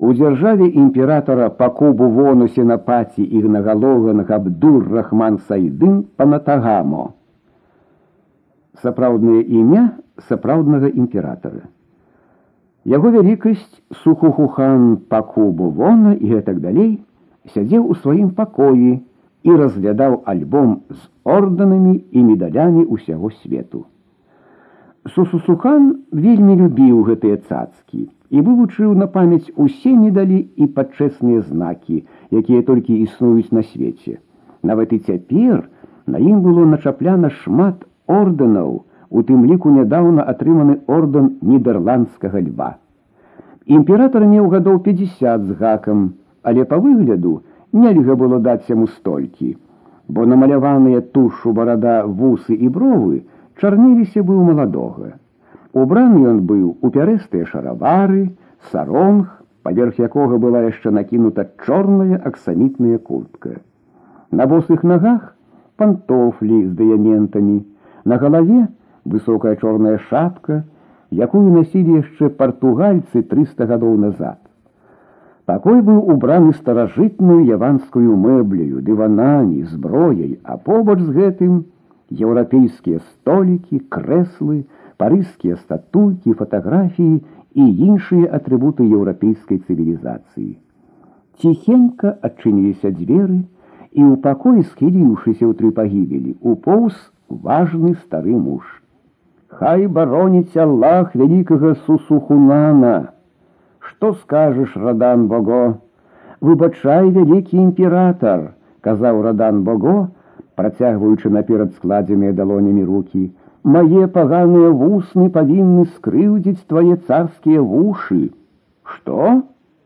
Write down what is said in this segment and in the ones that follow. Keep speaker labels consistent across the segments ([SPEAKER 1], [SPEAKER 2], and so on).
[SPEAKER 1] У дзяржаве імператора пакубу вону сенапаці ігнагалоган Габдур Рахман Сайдын Панатагамо. Сапраўднае імя сапраўднага імператора. Яго вялікасць сухухухан пакубу вона і гэтак далей сядзеў у сваім пакоі і разглядаў альбом з ордэнамі і медалямі ўсяго свету. Сусусухан вельмі любіў гэтыя цацкі і вывучыў на памяць усе медалі і пачэсныя знакі, якія толькі існуюць на свеце. Нават і цяпер на ім было начапляна шмат ордэнаў, у тым ліку нядаўна атрыманы ордэн нідерландскага льва. Імператор меў гадоў 50 з гакам, але па выгляду нельга было даць яму столькі, бо намаляваныя тушу барада вусы і бровы чарніліся быў маладога. Убраны ён быў у пярэстыя шаравары, саронг, паверх якога была яшчэ накінута чорная аксамітная куртка. На босых нагах пантофлі з дыяментамі, на галаве высокая чорная шапка, якую насілі яшчэ партугальцы 300 гадоў назад. Пакой быў убраны старажытную яванскую мэбляю, дыванамі, зброяй, а побач з гэтым еўрапейскія столікі, крэслы, парыжскія статуйкі, фатаграфіі і іншыя атрыбуты еўрапейскай цывілізацыі. Ціхенька адчыніліся дзверы, і ў пакоі схіліўшыся ў тры пагібелі, упоўз важны стары муж. Хай бароніць Аллах вялікага сусухунана. Што скажаш, радан Бого? Выбачай вялікі імператор, казаў радан Бого, працягваючы наперад складзеныя далонямі рукі, Мае паганыя вусны павінны скрыўдзіць твае царскія вушы. Што?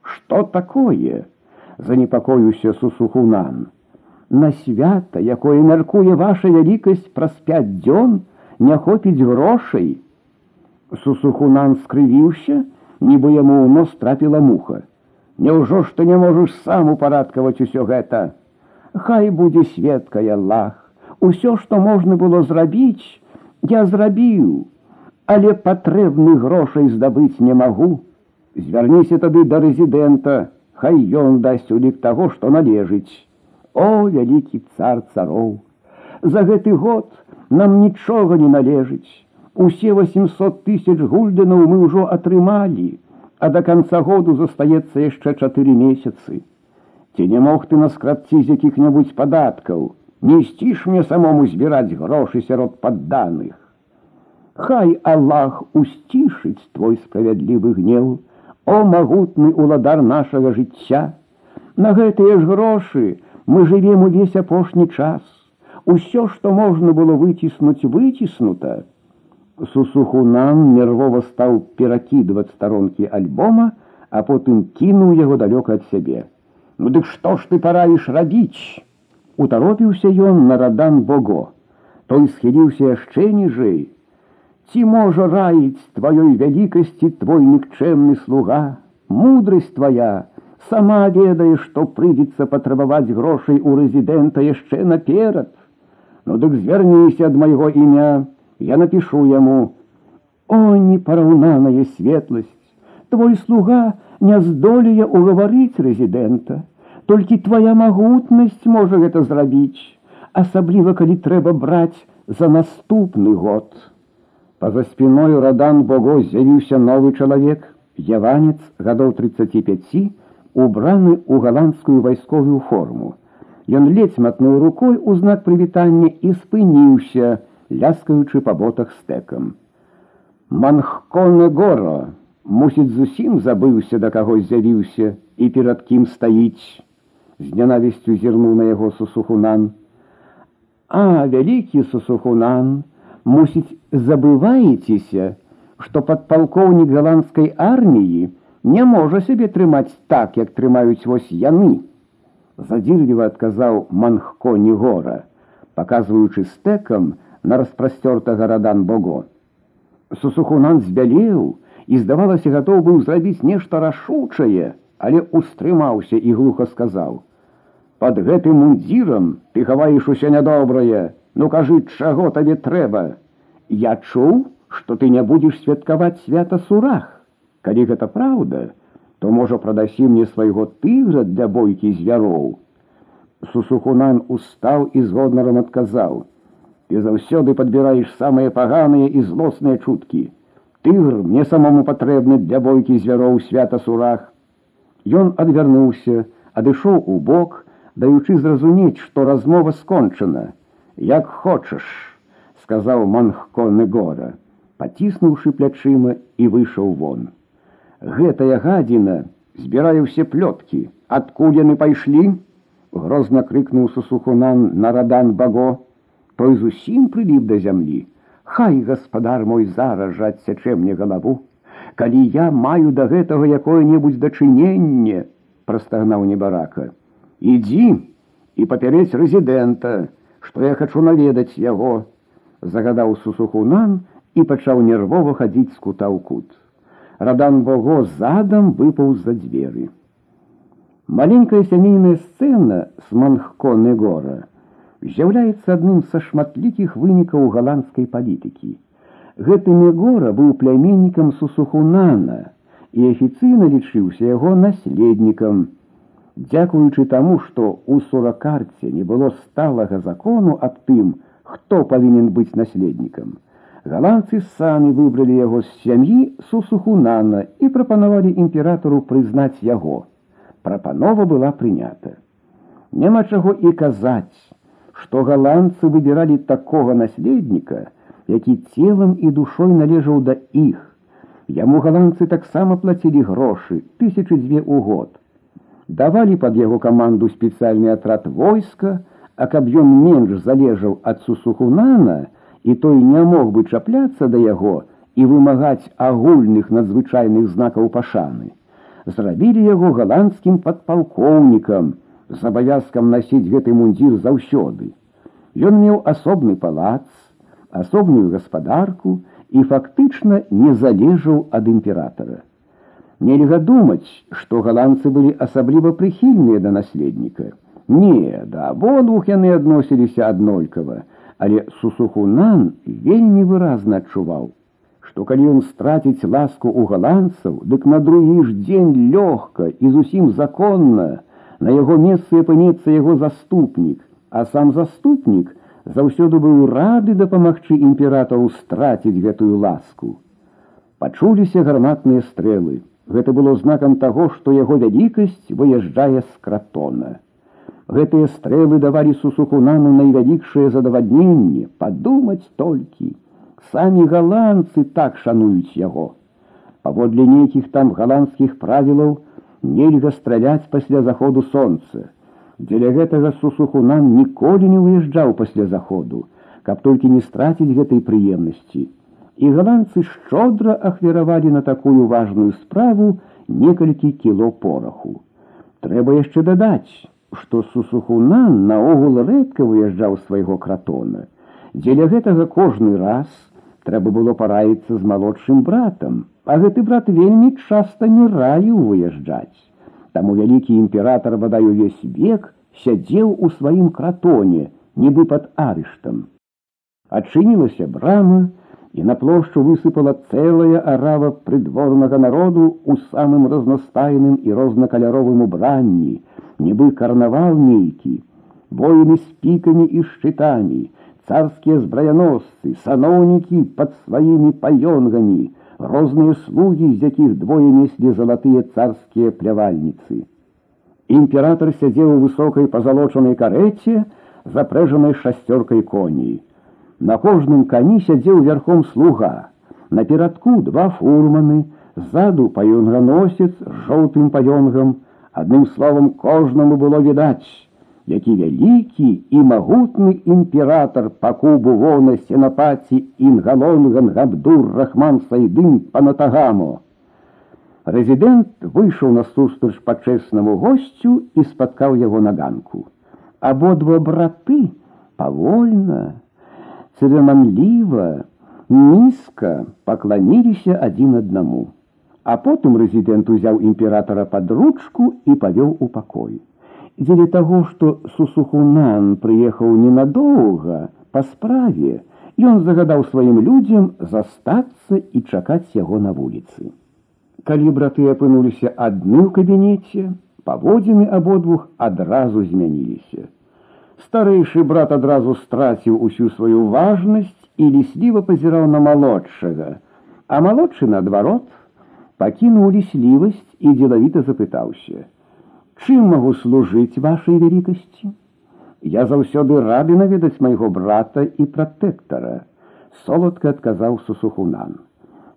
[SPEAKER 1] Што такое? Занепакоюся сусухунан. На свята, якое мяркуе ваша вялікасць праз пяць дзён, не хопіць грошай. Сусухунан скрывіўся, нібы яму ў нос трапіла муха. Няўжо ж ты не можаш сам упарадкаваць усё гэта. Хай будзе светкая лах. Усё, што можна было зрабіць, я зрабіў, але патрэбных грошай здабыць не магу. Звярніся тады да рэзідэнта, хай ён дасць улік таго, што належыць. О, вялікі цар цароў! За гэты год нам нічога не належыць. Усе 800 тысяч гульденаў мы ўжо атрымалі, а да канца году застаецца яшчэ чатыры месяцы. Ці не мог ты наскрабці з якіх-небудзь падаткаў, не сціш мне самому збіраць грошы сярод падданых. Хай Аллах усцішыць твой справядлівы гнеў, о магутны уладар нашага жыцця. На гэтыя ж грошы мы жывем увесь апошні час. Усё, што можна было выціснуць выціснута. Сусухунан нервова стаў перакідваць старонкі альбома, а потым кінуў яго далёка ад сябе. Ну дык што ж ты параіш рабіць? Утаропіўся ён на радан Бого. Той схіліўся яшчэ ніжэй. Ці можа раіць тваёй вялікасці твой нікчэмны слуга, мудрасць твоя, сама ведае, што прыйдзецца патрабаваць грошай у рэзідэнта яшчэ наперад. Ну дык звярніся ад майго імя, я напишу яму: О, непараўнаная светласць, Твой слуга не здолее угаварыць рэзідэнта. Толькі твоя магутнасць можа гэта зрабіць, асабліва калі трэба браць за наступны год. Па-за спіною радан Бого з'явіўся новы чалавек, яванец гадоў 35, убраны ў галандскую вайсковую форму. Ён ледзь матнуў рукой у знак прывітання і спыніўся, ляскаючы па ботах стэкам. Манхконы гора, мусіць, зусім забыўся, да каго з'явіўся і перад кім стаіць з нянавісцю зірнуў на яго сусухунан. А вялікі сусухунан, мусіць, забываецеся, што падпалкоўнік галандскай арміі не можа сябе трымаць так, як трымаюць вось яны. Задзірліва адказаў манхко негора, паказваючы стэкам на распрасцёртага радан Бого. Сусухунан збялеў і, здавалася, гатоў быў зрабіць нешта рашучае, але устрымаўся і глуха сказаў: « Пад гэтым мундзірам ты хаваеш усе нядобрае, ну кажы, чаго табе трэба. Я чуў, што ты не будзеш святкаваць свята сурах. Калі гэта праўда, то можа прадасі мне свайго тыгра для бойкі звяроў. Сусухунан устаў і згоднарам адказаў: « Ты заўсёды падбіраеш самыя паганыя і злосныя чуткі. Тыгр мне самому патрэбны для бойкі звяроў свята сурах. Ён адвярнуўся, адышоў у бок, даючы зразумець, што размова скончана. Як хочаш, сказаў манхконы гора, паціснуўшы плячыма і выйшаў вон. Гэтая гадзіна збірае ўсе плёткі, адкуль яны пайшлі, грозна крыкнуў сусухунан на радан баго, той зусім прыліп да зямлі. Хай гаспадар мой зараз жа адсячэ мне галаву. Калі я маю да гэтага якое-небудзь дачыненне, прастагнаў небарака. Ідзі і папярэць рэзідэнта, што я хачу наведаць яго, загадаў сусухунан і пачаў нервова хадзіць з кута ў кут. Радан Бого задом выпал за двери. Маленькая сямейная сцена с Манхконы гора з'яўляецца адным са шматлікіх вынікаў галандскай палітыкі. Гэты Негора быў пляменнікам Сусухунана і афіцыйна лічыўся яго наследнікам. Дзякуючы таму, што ў суракарце не было сталага закону аб тым, хто павінен быць наследнікам. Галандцы самі выбралі яго з сям'і сусухунана і прапанавалі імператору прызнаць яго. Прапанова была прынята. Няма чаго і казаць, што галандцы выбіралі такога наследніка, які целам і душой належаў да іх. Яму галандцы таксама плацілі грошы тысячы дзве ў год. Давалі пад яго каманду спецыяльны атрад войска, а каб ён менш залежаў ад сусухунана, і той не мог бы чапляцца да яго і вымагаць агульных надзвычайных знакаў пашаны. Зрабілі яго галандскім падпалкоўнікам з абавязкам насіць гэты мундзір заўсёды. Ён меў асобны палац, асобную гаспадарку і фактычна не залежаў ад імператара. Нельга думаць, што галандцы былі асабліва прыхільныя да наследніка. Не, да абодвух яны адносіліся аднолькава, але сусухунан вельмі выразна адчуваў, што калі ён страціць ласку у галандцаў, дык на другі ж дзень лёгка і зусім законна на яго месцы апынецца яго заступнік, а сам заступнік заўсёды быў рады дапамагчы імператару страціць гэтую ласку. Пачуліся гарматныя стрэлы. Гэта было знакам таго, што яго вялікасць выязджае з кратона. Гэтыя стрэлы давалі сусухунану найвялікшае задавадненне, падумаць толькі. Самі галандцы так шануюць яго. Паводле нейкіх там галандскіх правілаў нельга страляць пасля заходу сонца. Дзеля гэтага сусухунан ніколі не выязджаў пасля заходу, каб толькі не страціць гэтай прыемнасці. І галандцы шчодра ахвяравалі на такую важную справу некалькі кіло пораху. Трэба яшчэ дадаць, што сусухунан наогул рэдка выязджаў свайго кратона. Дзеля гэтага кожны раз трэба было параіцца з малодшым братам, а гэты брат вельмі часта не раіў выязджаць. Таму вялікі імператор бадай увесь век сядзеў у сваім кратоне, нібы пад арыштам. Адчынілася брама, і на плошчу высыпала цэлая арава прыдворнага народу ў самым разнастайным і рознакаляровым убранні, нібы карнавал нейкі, воіны з пікамі і шчытамі, царскія збраяносцы, саноўнікі пад сваімі паёнгамі, розныя слугі, з якіх двое неслі залатыя царскія плявальніцы. Імператор сядзеў у высокай пазалочанай карэце, запрэжанай шасцёркай коней. На кожным кані сядзеў вярхом слуга. Наперадку два фурманы, ззаду паёнганосец з жоўтым паёнгам, Адным словом, кожнаму было відаць, які вялікі і магутны імператор пакубу вона сенапаці інгалонган габдур рахман сайдын панатагамо. Рэзідэнт выйшаў насустрач пачэснаму госцю і спаткаў яго на ганку. Абодва браты павольна, цырыманліва, нізка пакланіліся адзін аднаму. А потым рэзідэнт узяў імператара пад ручку і павёў у пакой. Дзеля таго, што сусухунан прыехаў ненадоўга па справе, ён загадаў сваім людзям застацца і чакаць яго на вуліцы. Калі браты апынуліся адны ў кабінеце, паводзіны абодвух адразу змяніліся. Старэйшы брат адразу страціў усю сваю важнасць і лісліва пазіраў на малодшага, а малодшы наадварот пакінуў ліслівасць і дзелавіта запытаўся: « Чым магу служыць вашай вялікасці? Я заўсёды рады наведаць майго брата і пратэктара, солодка адказаў сусухунан.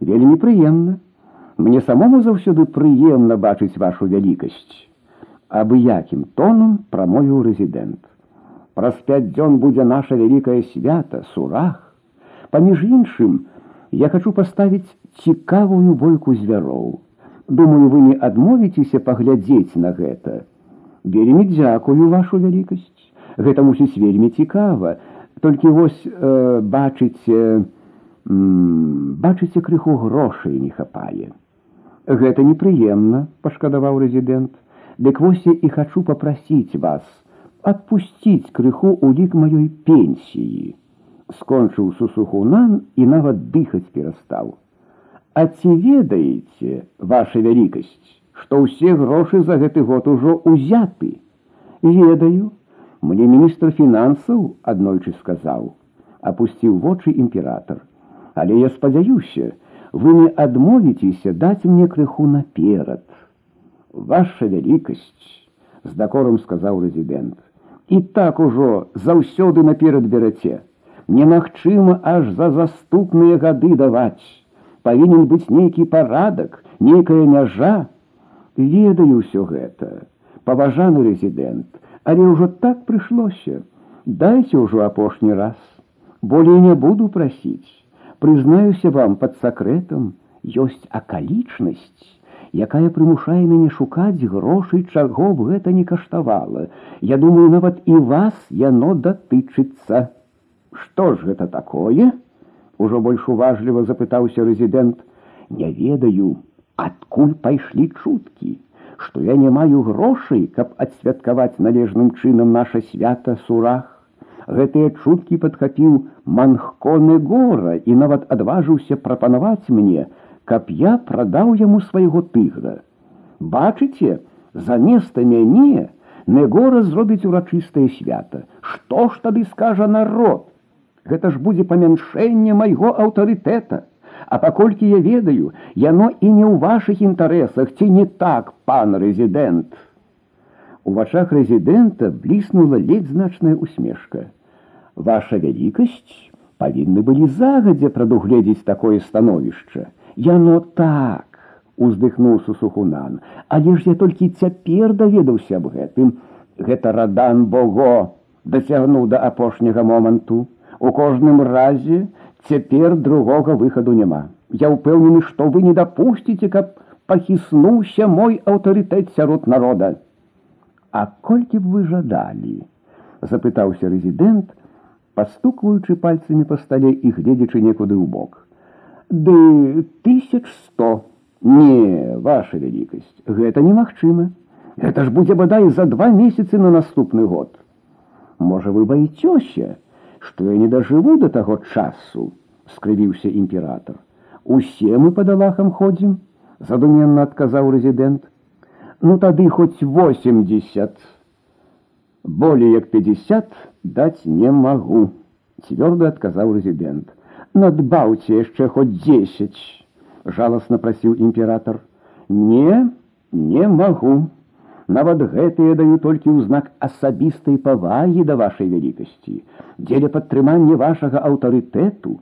[SPEAKER 1] Вельмі прыемна. Мне самому заўсёды прыемна бачыць вашу вялікасць. Абыякім тонам прамовіў рэзідэнт. Праз пяць дзён будзе наша вялікае свята, сурах. Паміж іншым, я хочу паставіць цікавую бойку звяроў. Думаю, вы не адмовіцеся паглядзець на гэта. Вельмі дзякую вашу вялікасць. Гэта мусіць вельмі цікава, толькі вось э, бачыце, бачыце крыху грошай не хапае. Гэта непрыемна, пашкадаваў рэзідэнт. Дык вось я і хачу попрасіць вас адпусціць крыху ў лік маёй пенсіі. Скончыў сусухунан і нават дыхаць перастаў. А ці ведаеце, ваша вялікасць, што ўсе грошы за гэты год ужо ўзяты? Ведаю, мне міністр фінансаў аднойчы сказаў, апусціў вочы імператор. Але я спадзяюся, вы не адмовіцеся даць мне крыху наперад. Ваша вялікасць, з дакором сказаў рэзідэнт. І так ужо заўсёды наперад бераце. Немагчыма аж за заступныя гады даваць павінен быць нейкі парадак, нейкая мяжа. Ведаю ўсё гэта, паважаны рэзідэнт, але ўжо так прыйшлося. Дайце ўжо апошні раз. Болей не буду прасіць. Прызнаюся вам пад сакрэтам ёсць акалічнасць, якая прымушае мяне шукаць грошай, чаго б гэта не каштавала. Я думаю, нават і вас яно датычыцца. Што ж гэта такое? Ужо больш уважліва запытаўся рэзідэнт: « Не ведаю, адкуль пайшлі чуткі, што я не маю грошай, каб адсвяткаваць належным чынам наша свята сурах. Гэтыя чуткі падхапіў манхконы гора і нават адважыўся прапанаваць мне, каб я прадаў яму свайго тыгра. Бачыце, заместа мяне Негора зробіць урачыстае свята. Што ж тады скажа народ? Гэта ж будзе памяншэнне майго аўтарытэта. А паколькі я ведаю, яно і не ў вашых інтарэсах ці не так, пан рэзідэнт. У вачах рэзідэнта бліснула ледзь значная усмешка. Ваша вялікасць павінны былі загадзя прадугледзець такое становішча. Яно так, уздыхнуў сусухунан, але ж я толькі цяпер даведаўся аб гэтым. Гэта радан Бого дасягнуў да апошняга моманту. У кожным разе цяпер другога выхаду няма. Я ўпэўнены, што вы не дапусціце, каб пахіснуўся мой аўтарытэт сярод народа. А колькі б вы жадалі? запытаўся рэзідэнт, пастукваючы пальцамі па стале і гледзячы некуды ў бок. Ды тысяч сто. Не, ваша вялікасць, гэта немагчыма. Гэта ж будзе бадай за два месяцы на наступны год. Можа, вы баіцёся, што я не дажыву да таго часу, скрывіўся імператор. Усе мы под Аллахам ходзім, задуменна адказаў рэзідэнт. Ну тады хоць 80. Болей як 50 даць не магу, цвёрда адказаў рэзідэнт. Надбаўце яшчэ хоць 10, жаласна прасіў імператор. Не, не магу. Нават гэтыя даю толькі ў знак асабістай павагі да вашай вялікасці, дзеля падтрымання вашага аўтарытэту.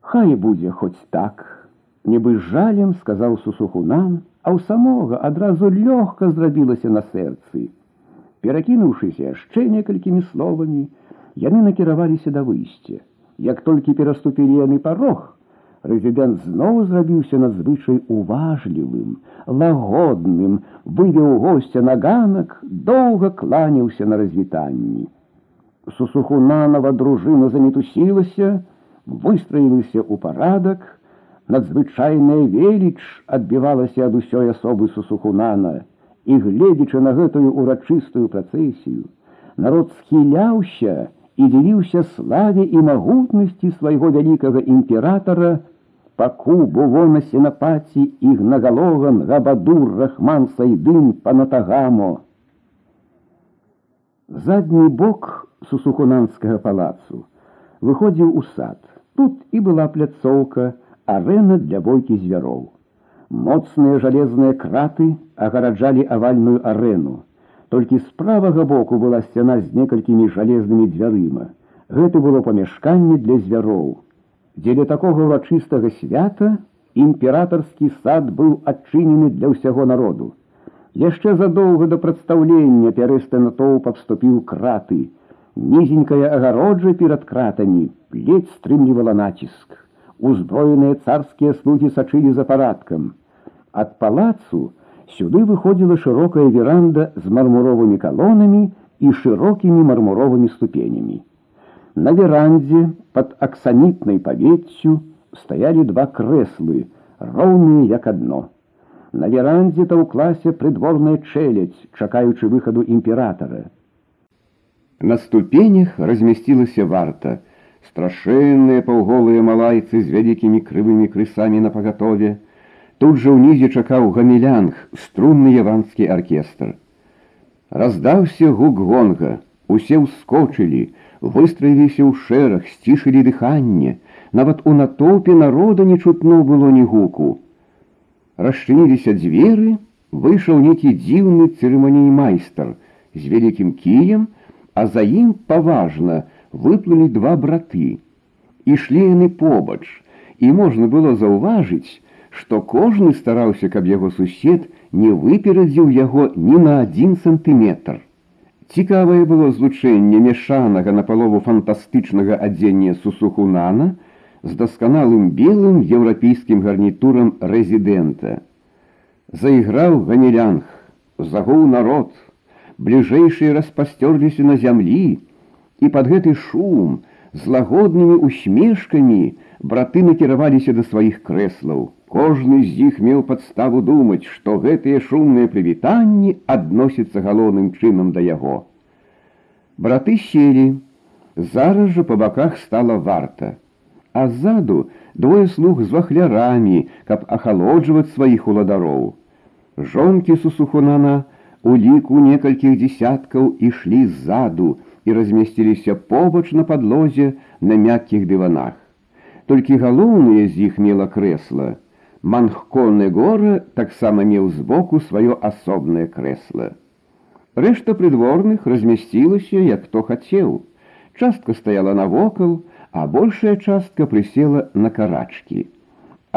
[SPEAKER 1] Хай будзе хоць так, нібы жалем сказаў сусухунам, а ў самога адразу лёгка зрабілася на сэрцы. Перакінуўшыся яшчэ некалькімі словамі, яны накіраваліся да выйсця. Як толькі пераступілі яны парог, Рэзідэнт зноў зрабіўся надзвычай уважлівым, лагодным, вывеў госця на ганак, доўга кланяўся на развітанні. Сусухунанова дружына замітусілася, выстраілася ў парадак, надзвычайная веліч адбівалася ад усёй асобы сусухунана, і гледзячы на гэтую урачыстую працэсію, народ схіляўся і дзівіўся славе і магутнасці свайго вялікага імператара, Паку, Бувона, Сенапаці, Ігнагалоган, Габадур, Рахман, Сайдин, Панатагамо. Задні бок сусухунанскага палацу выходзіў у сад. Тут і была пляцоўка, арэна для бойкі звяроў. Моцныя жалезныя краты агараджалі авальную арэну. Толькі з правага боку была сцяна з некалькімі жалезнымі дзвярыма. Гэта было памяшканне для звяроў. Дзеля такога ўрачыстага свята імператарскі сад быў адчынены для ўсяго народу. Яшчэ задоўга да прадстаўлення пярэсты натоўп абступіў краты. Нізенькая агароджа перад кратамі ледзь стрымлівала націск. Узброеныя царскія слугі сачылі за парадкам. Ад палацу сюды выходзіла шырокая веранда з мармуровымі калонамі і шырокімі мармуровымі ступенямі. На верандзе под аксанітнай павеццю стаялі два крэслы, роўныя як адно. На верандзе таўклася прыдворная чэлядзь, чакаючы выхаду імператара. На ступенях размясцілася варта, страшэнныя паўголыя малайцы з вялікімі крывымі крысамі на пагатове. Тут жа ўнізе чакаў гамелянг, струнны яванскі аркестр. Раздаўся гук гонга, усе ўскочылі, выстраіліся ў шэраг, сцішылі дыханне, нават у натоўпе народа не чутно было ні гуку. Расчыніліся дзверы, выйшаў нейкі дзіўны цырыманій майстар з вялікім кіем, а за ім паважна выплылі два браты. Ішлі яны побач, і можна было заўважыць, што кожны стараўся, каб яго сусед не выперадзіў яго ні на адзін сантыметр. Цікавае было злучэнне мяшанага на палову фантастычнага адзення сусухунана, з дасканалым белым еўрапейскім гарнітурам рэзідэнта. Заіграў ганелянг, загоў народ, бліжэйшыя распасцёрліся на зямлі, і пад гэты шум з лагоднымі усмешкамі браты накіраваліся да сваіх крэслаў. Кожны з іх меў падставу думаць, што гэтыя шумныя прывітанні адносяцца галоўным чынам да яго. Браты селі, зараз жа па баках стала варта а ззаду двое слуг з вахлярамі, каб ахалоджваць сваіх уладароў. Жонкі сусухунана у ліку некалькіх дзесяткаў ішлі ззаду і размясціліся побач на падлозе на мяккіх дыванах. Толькі галоўнае з іх мела крэсла. Манхконы гора таксама меў збоку сваё асобнае крэсла. Рэшта прыдворных размясцілася, як хто хацеў. Частка стаяла навокал, а большая частка прысела на карачкі.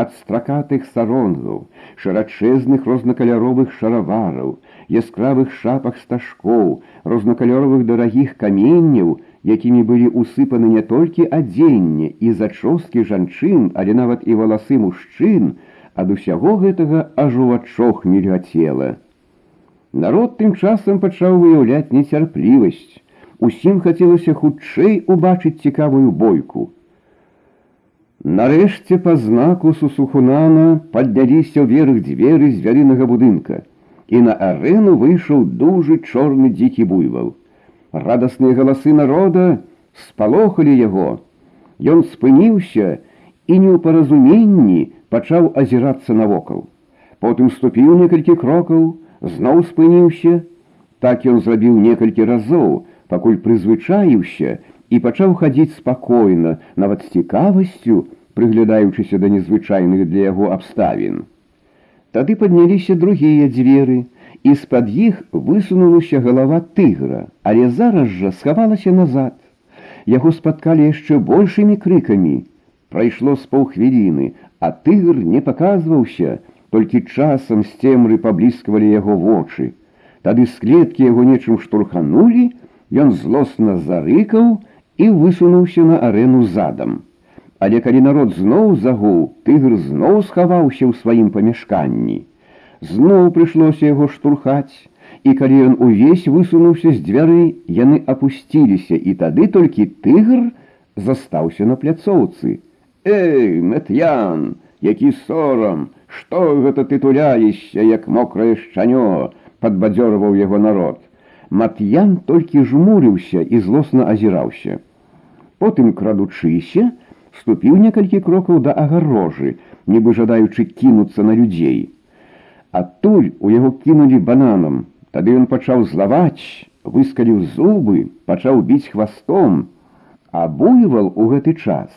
[SPEAKER 1] Ад стракатых саронгаў, шырачэзных рознакаляровых шаравараў, яскравых шапах стажкоў, рознакаляровых дарагіх каменняў, якімі былі усыпаны не толькі адзенне і зачоскі жанчын, але нават і валасы мужчын, ад усяго гэтага аж увачох мільгацела. Народ тым часам пачаў выяўляць нецярплівасць, усім хацелася хутчэй убачыць цікавую бойку. Нарэшце па знаку сусухунана падняліся ўверх дзверы звярынага будынка, і на арэну выйшаў дужы чорны дзікі буйвал. Радасныя галасы народа спалохалі яго. Ён спыніўся і не ў паразуменні пачаў азірацца навокал. Потым ступіў некалькі крокаў, зноў спыніўся. Так ён зрабіў некалькі разоў, пакуль прызвычаіўся і пачаў хадзіць спакойна, нават з цікавасцю, прыглядаючыся да незвычайных для яго абставін. Тады падняліся другія дзверы, і з-пад іх высунулася галава тыгра, але зараз жа схавалася назад. Яго спаткалі яшчэ большымі крыкамі. Прайшло з паўхвіліны, а тыгр не паказваўся, толькі часам з цемры паблісквалі яго вочы. Тады з клеткі яго нечым штурханулі, Ён злосна зарыкаў і высунуўся на арэну задам. Але калі народ зноў загуў, тыгр зноў схаваўся ў сваім памяшканні. Зноў прыйшлося яго штурхаць, і калі ён увесь высунуўся з дзвяры, яны апусціліся, і тады толькі тыгр застаўся на пляцоўцы. Эй, Мэтян, які сорам, што гэта ты туляешся, як мокрае шчанё, падбадзёрваў яго народ. Мат'ян толькі жмурыўся і злосна азіраўся. Потым, крадучыся, ступіў некалькі крокаў да агарожы, нібы жадаючы кінуцца на людзей. Адтуль у яго кінулі бананам, тады ён пачаў злаваць, выскаліў зубы, пачаў біць хвастом, а буйвал у гэты час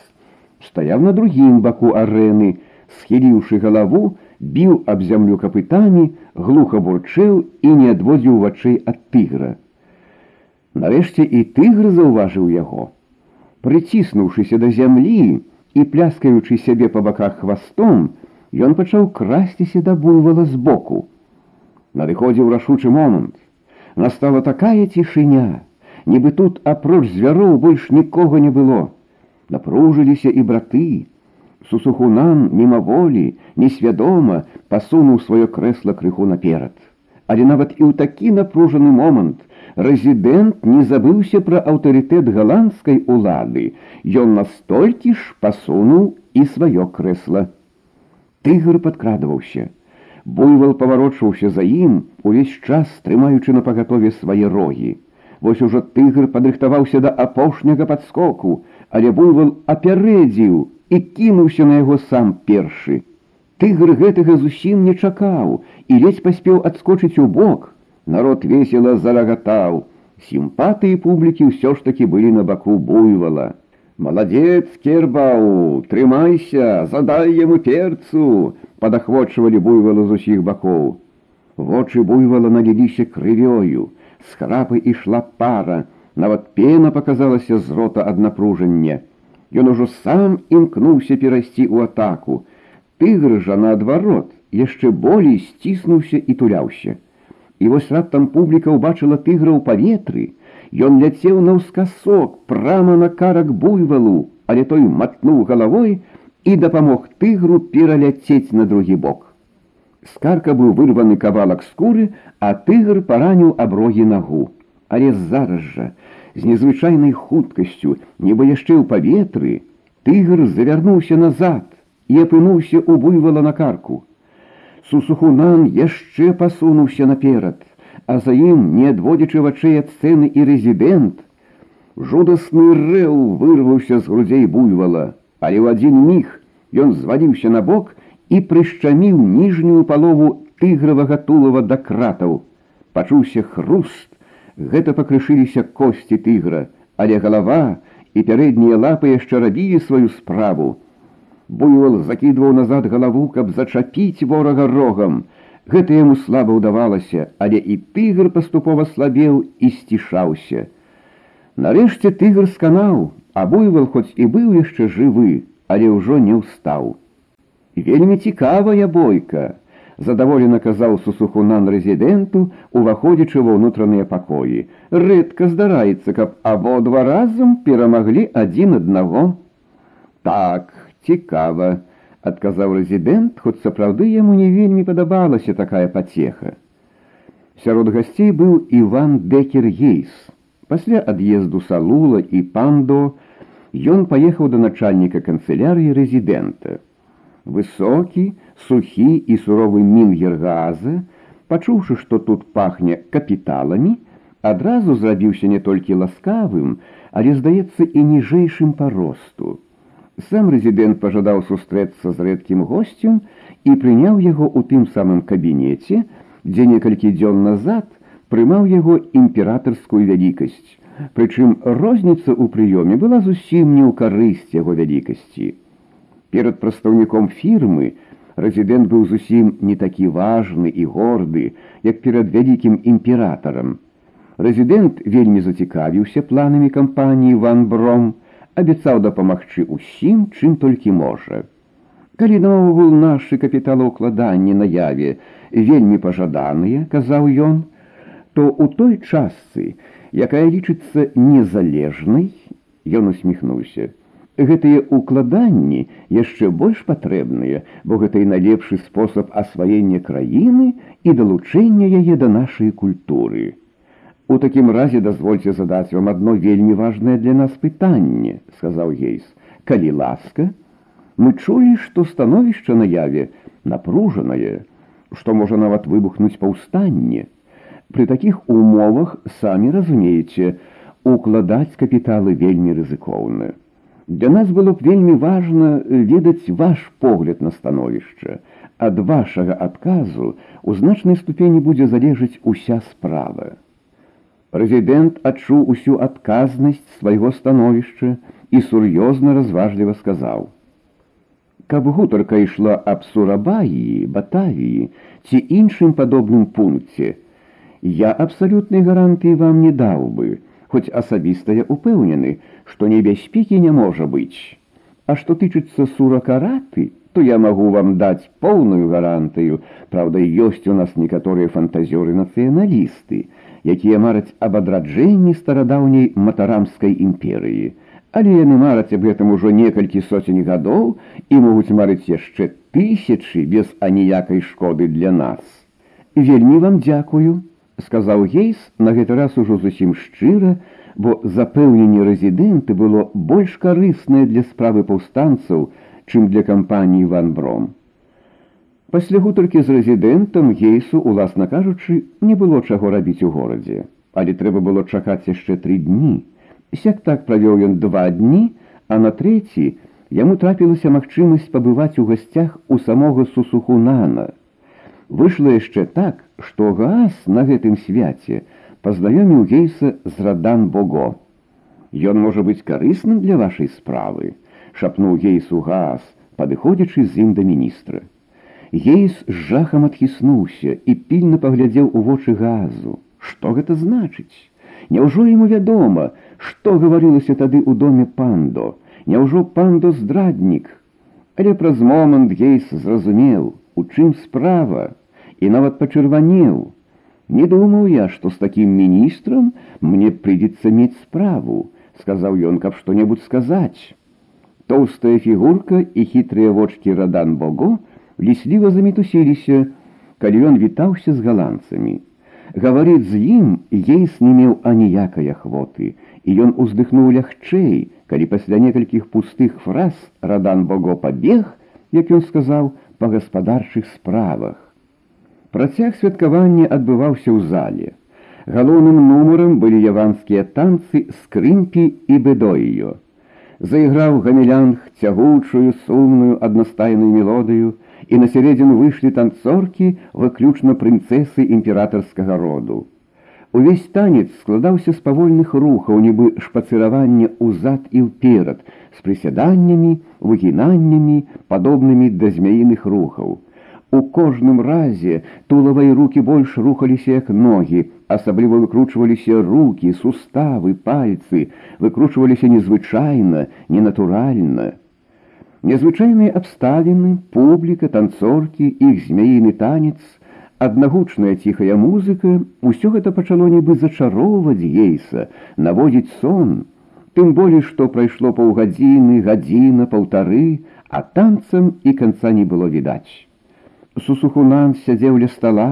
[SPEAKER 1] стаяў на другім баку арэны, схіліўшы галаву, біў аб зямлю капытамі, глуха бурчэў і не адводзіў вачэй ад тыгра. Нарэшце і тыгр заўважыў яго. Прыціснуўшыся да зямлі і пляскаючы сябе па баках хвастом, ён пачаў красціся да буйвала збоку. Надыходзіў рашучы момант. Настала такая цішыня, нібы тут апроч звяроў больш нікога не было. Напружыліся і браты. Сусухунан мімаволі, несвядома пасунуў сваё крэсла крыху наперад. Але нават і ў такі напружаны момант рэзідэнт не забыўся пра аўтарытэт галандскай улады. Ён настолькі ж пасунуў і сваё крэсла. Тыгр падкрадваўся. Буйвал паварочваўся за ім, увесь час трымаючы на пагатове свае рогі. Вось ужо тыгр падрыхтаваўся да апошняга падскоку, але буйвал апярэдзіў і кінуўся на яго сам першы. Тыгр гэтага зусім не чакаў і ледзь паспеў адскочыць у бок, Народ весело зарагатаў. Сімпатыі публікі ўсё ж такі былі на баку буйвала. Маладзец, кербау, трымайся, задай яму перцу, падахвочвалі буйвала з усіх бакоў. Вочы буйвала наліліся крывёю, з храпы ішла пара, нават пена паказалася з рота ад напружання. Ён ужо сам імкнуўся перайсці ў атаку. Тыгр жа наадварот, яшчэ болей сціснуўся і туляўся. І вось раптам публіка ўбачыла тыгра ў паветры. Ён ляцеў наўскасок прама на карак буйвалу, але той матнуў галавой і дапамог тыгру пераляцець на другі бок. Скарка быў вырваны кавалак скуры, а тыгр параніў аброгі нагу. Але зараз жа, з незвычайнай хуткасцю, нібы яшчэ ў паветры, тыгр завярнуўся назад і апынуўся ў буйвала на карку. Сусухунан яшчэ пасунуўся наперад, а за ім, не адводзячы вачэй ад сцэны і рэзідэнт, жудасны рэў вырваўся з грудзей буйвала, але ў адзін міг ён зваліўся на бок і прышчаміў ніжнюю палову тыгравага тулава да кратаў. Пачуўся хруст, гэта пакрышыліся косці тыгра, але галава і пярэднія лапы яшчэ рабілі сваю справу. Буйвол закідваў назад галаву, каб зачапіць ворага рогам. Гэта яму слаба ўдавалася, але і тыгр паступова слабеў і сцішаўся. Нарэшце тыгр сканаў, а буйвал хоць і быў яшчэ жывы, але ўжо не ўстаў. Вельмі цікавая бойка, задаволена казаў сусухунан рэзідэнту, уваходзячы ва ўнутраныя пакоі. Рэдка здараецца, каб абодва разам перамаглі адзін аднаго. Так, цікава, адказаў рэзідэнт, хоць сапраўды яму не вельмі падабалася такая пацеха. Сярод гасцей быў Іван Декер Гейс. Пасля ад'езду салула і пандо ён паехаў да начальніка канцелярыі рэзідэнта. Высокі, сухі і суровы мінгергаза, пачуўшы, што тут пахне капіталамі, адразу зрабіўся не толькі ласкавым, але, здаецца, і ніжэйшым па росту. Сам рэзідэнт пажадаў сустрэцца з рэдкім госцем і прыняў яго ў тым самым кабінеце, дзе некалькі дзён назад прымаў яго імператарскую вялікасць. Прычым розніца ў прыёме была зусім не ў карысць яго вялікасці. Перад прадстаўніком фірмы рэзідэнт быў зусім не такі важны і горды, як перад вялікім імператарам. Рэзідэнт вельмі зацікавіўся планамі кампаніі Ван Бром, абяцаў дапамагчы ўсім, чым толькі можа. Калі наогул нашы капіталаўкладанні наяве вельмі пажаданыя, казаў ён, то ў той частцы, якая лічыцца незалежнай, ён усміхнуўся. Гэтыя укладанні яшчэ больш патрэбныя, бо гэта і найлепшы спосаб асваення краіны і далучэння яе да нашай культуры. У такім разе дазвольце задаць вам адно вельмі важнае для нас пытанне, сказаў Гейс. Калі ласка, мы чулі, што становішча наяве напружанае, што можа нават выбухнуць паўстанне. Пры такіх умовах самі разумееце, укладаць капіталы вельмі рызыкоўна. Для нас было б вельмі важна ведаць ваш погляд на становішча. Ад вашага адказу у значнай ступені будзе залежыць уся справа. Прэзідэнт адчуў усю адказнасць свайго становішча і сур'ёзна разважліва сказаў: « Каб гутарка ішла аб сурабаі, батавіі ці іншым падобным пункце, я абсалютнай гарантыі вам не даў бы, хоць асабіста я упэўнены, што небяспекі не можа быць. А што тычыцца суракараты, то я магу вам даць поўную гарантыю, Праўда, ёсць у нас некаторыя фантазёры нацыяналісты, якія мараць аб адраджэнні старадаўняй матарамскай імперыі. Але яны мараць аб гэтым ужо некалькі соцень гадоў і могуць марыць яшчэ тысячы без аніякай шкоды для нас. Вельмі вам дзякую, сказаў гейс на гэты раз ужо зусім шчыра, бо запэўненне рэзідэнты было больш карыснае для справы паўстанцаў, чым для кампаніі ван бром. Пасля гутаркі з рэзідэнтам гейсу, уласна кажучы, не было чаго рабіць у горадзе, але трэба было чакаць яшчэ тры дні. Сяк так правёў ён два дні, а на трэці яму трапілася магчымасць пабываць у гасцях у самога сусухунана. Выйшла яшчэ так, што газ на гэтым свяце пазнаёміў гейса з радан Бого. Ён можа быць карысным для вашай справы, шапнуў гейсу газ, падыходзячы з ім да міністра. Гейс з жахам адхіснуўся і пільна паглядзеў у вочы газу. Што гэта значыць? Няўжо яму вядома, што гаварылася тады ў доме пандо, Няўжо пандо здраднік. Але праз момант гейс зразумеў, у чым справа і нават пачырванеў. Не думаў я, што з такім міністрам мне прыйдзецца мець справу, сказаў ён, каб што-небудзь сказаць. Тоўстая фігурка і хітрыя вочки радан Бого, лісліва замітусіліся, калі ён вітаўся з галандцамі. Гаварыць з ім ейс не меў аніякай ахвоты, і ён уздыхнуў лягчэй, калі пасля некалькіх пустых фраз радан Бого пабег, як ён сказаў, па гаспадарчых справах. Працяг святкавання адбываўся ў зале. Галоўным нумарам былі яванскія танцы скрынкі і бедоіё. Заіграў гамелянг цягучую сумную аднастайную мелодыю, і на сярэдзіну выйшлі танцоркі выключна прынцэсы імператарскага роду. Увесь танец складаўся з павольных рухаў, нібы шпацыравання ўзад і ўперад, з прысяданнямі, выгінаннямі, падобнымі да змяіных рухаў. У кожным разе тулавай рукі больш рухаліся як ногі, асабліва выкручваліся рукі, суставы, пальцы, выкручваліся незвычайна, ненатуральна. Незвычайныя абставіны, публіка, танцоркі, іх змяіны танец, аднагучная ціхая музыка, усё гэта пачало нібы зачароўваць ейса, наводзіць сон, тым болей, што прайшло паўгадзіны, гадзіна, паўтары, а танцам і канца не было відаць. Сусухунан сядзеў ля стала,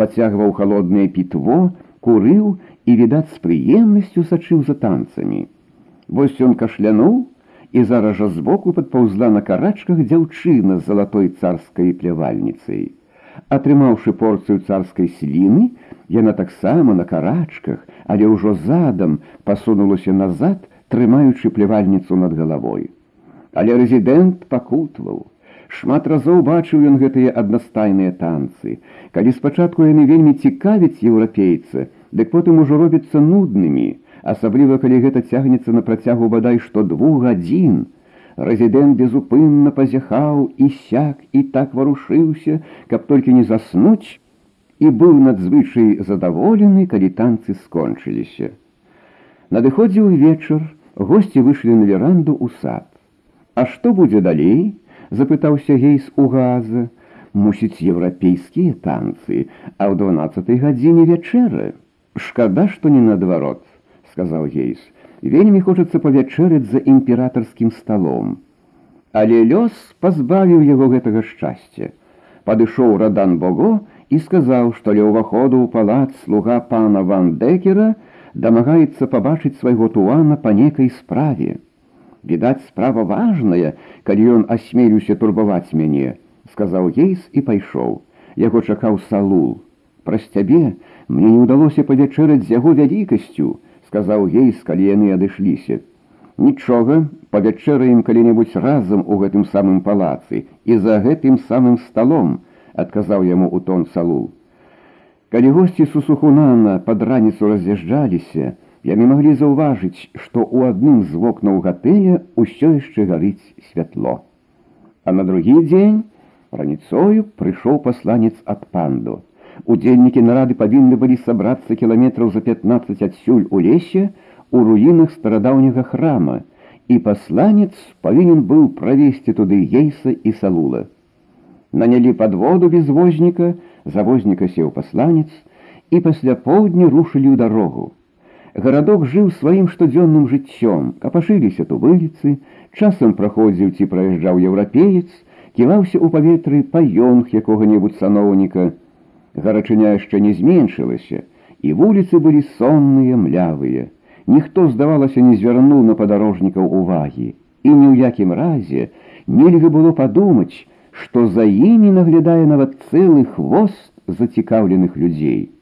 [SPEAKER 1] пацягваў халоднае пітво, курыў і, відаць, з прыемнасцю сачыў за танцамі. Вось ён кашлянуў, і зараз жа збоку падпаўзла на карачках дзяўчына з залатой царскай плявальніцай. Атрымаўшы порцыю царскай сліны, яна таксама на карачках, але ўжо задам пасунулася назад, трымаючы плявальніцу над галавой. Але рэзідэнт пакутваў. Шмат разоў бачыў ён гэтыя аднастайныя танцы. Калі спачатку яны вельмі цікавяць еўрапейца, дык потым ужо робяцца нуднымі, асабліва калі гэта цягнецца на працягу бадай што двух гадзін. Рэзідэнт безупынна пазяхаў і сяк і так варушыўся, каб толькі не заснуць, і быў надзвычай задаволены, калі танцы скончыліся. Надыходзіў вечар, госці выйшлі на веранду ў сад. А што будзе далей? запытаўся гейс у газа. Мусіць еўрапейскія танцы, а ў 12 гадзіне вячэры. Шкада, што не наадварот сказаў гейс вельмі хочацца павячэрыць за імператарскім сталом але лёс пазбавіў яго гэтага шчасця падышоў радан бого і сказаў што ля ўваходу ў палац слуга пана ван декера дамагаецца пабачыць свайго туана па некай справе відаць справа важная калі ён асмелюся турбаваць мяне сказаў гейс і пайшоў яго чакаў салул праз цябе мне не ўдалося павячэраць з яго вялікасцю сказаў гейс, калі яны адышліся. Нічога, павячэраем калі-небудзь разам у гэтым самым палацы і за гэтым самым сталом, адказаў яму ў тон салу. Калі госці сусухунана пад раніцу раз'язджаліся, яны маглі заўважыць, што ў адным з вокнаў гатэля ўсё яшчэ гарыць святло. А на другі дзень раніцою прыйшоў пасланец ад панду. Удзельнікі нарады павінны былі сабрацца кіламетраў за 15 адсюль у лесе у руінах старадаўняга храма, і пасланец павінен быў правесці туды ейса і салула. Нанялі падводу без возніка, завозніка сеў пасланец, і пасля поўдні рушылі ў дарогу. Гарадок жыў сваім штодзённым жыццём, капашыліся тубыліцы, часам праходзіў ці праязджаў еўрапеец, ківаўся ў паветры паёнг якога-небудзь саноўніка, гарачыня яшчэ не зменшылася, і вуліцы былі сонныя млявыя. Ніхто, здавалася, не звярнуў на падарожнікаў увагі, і ні ў якім разе нельга было падумаць, што за імі наглядае нават цэлы хвост зацікаўленых людзей.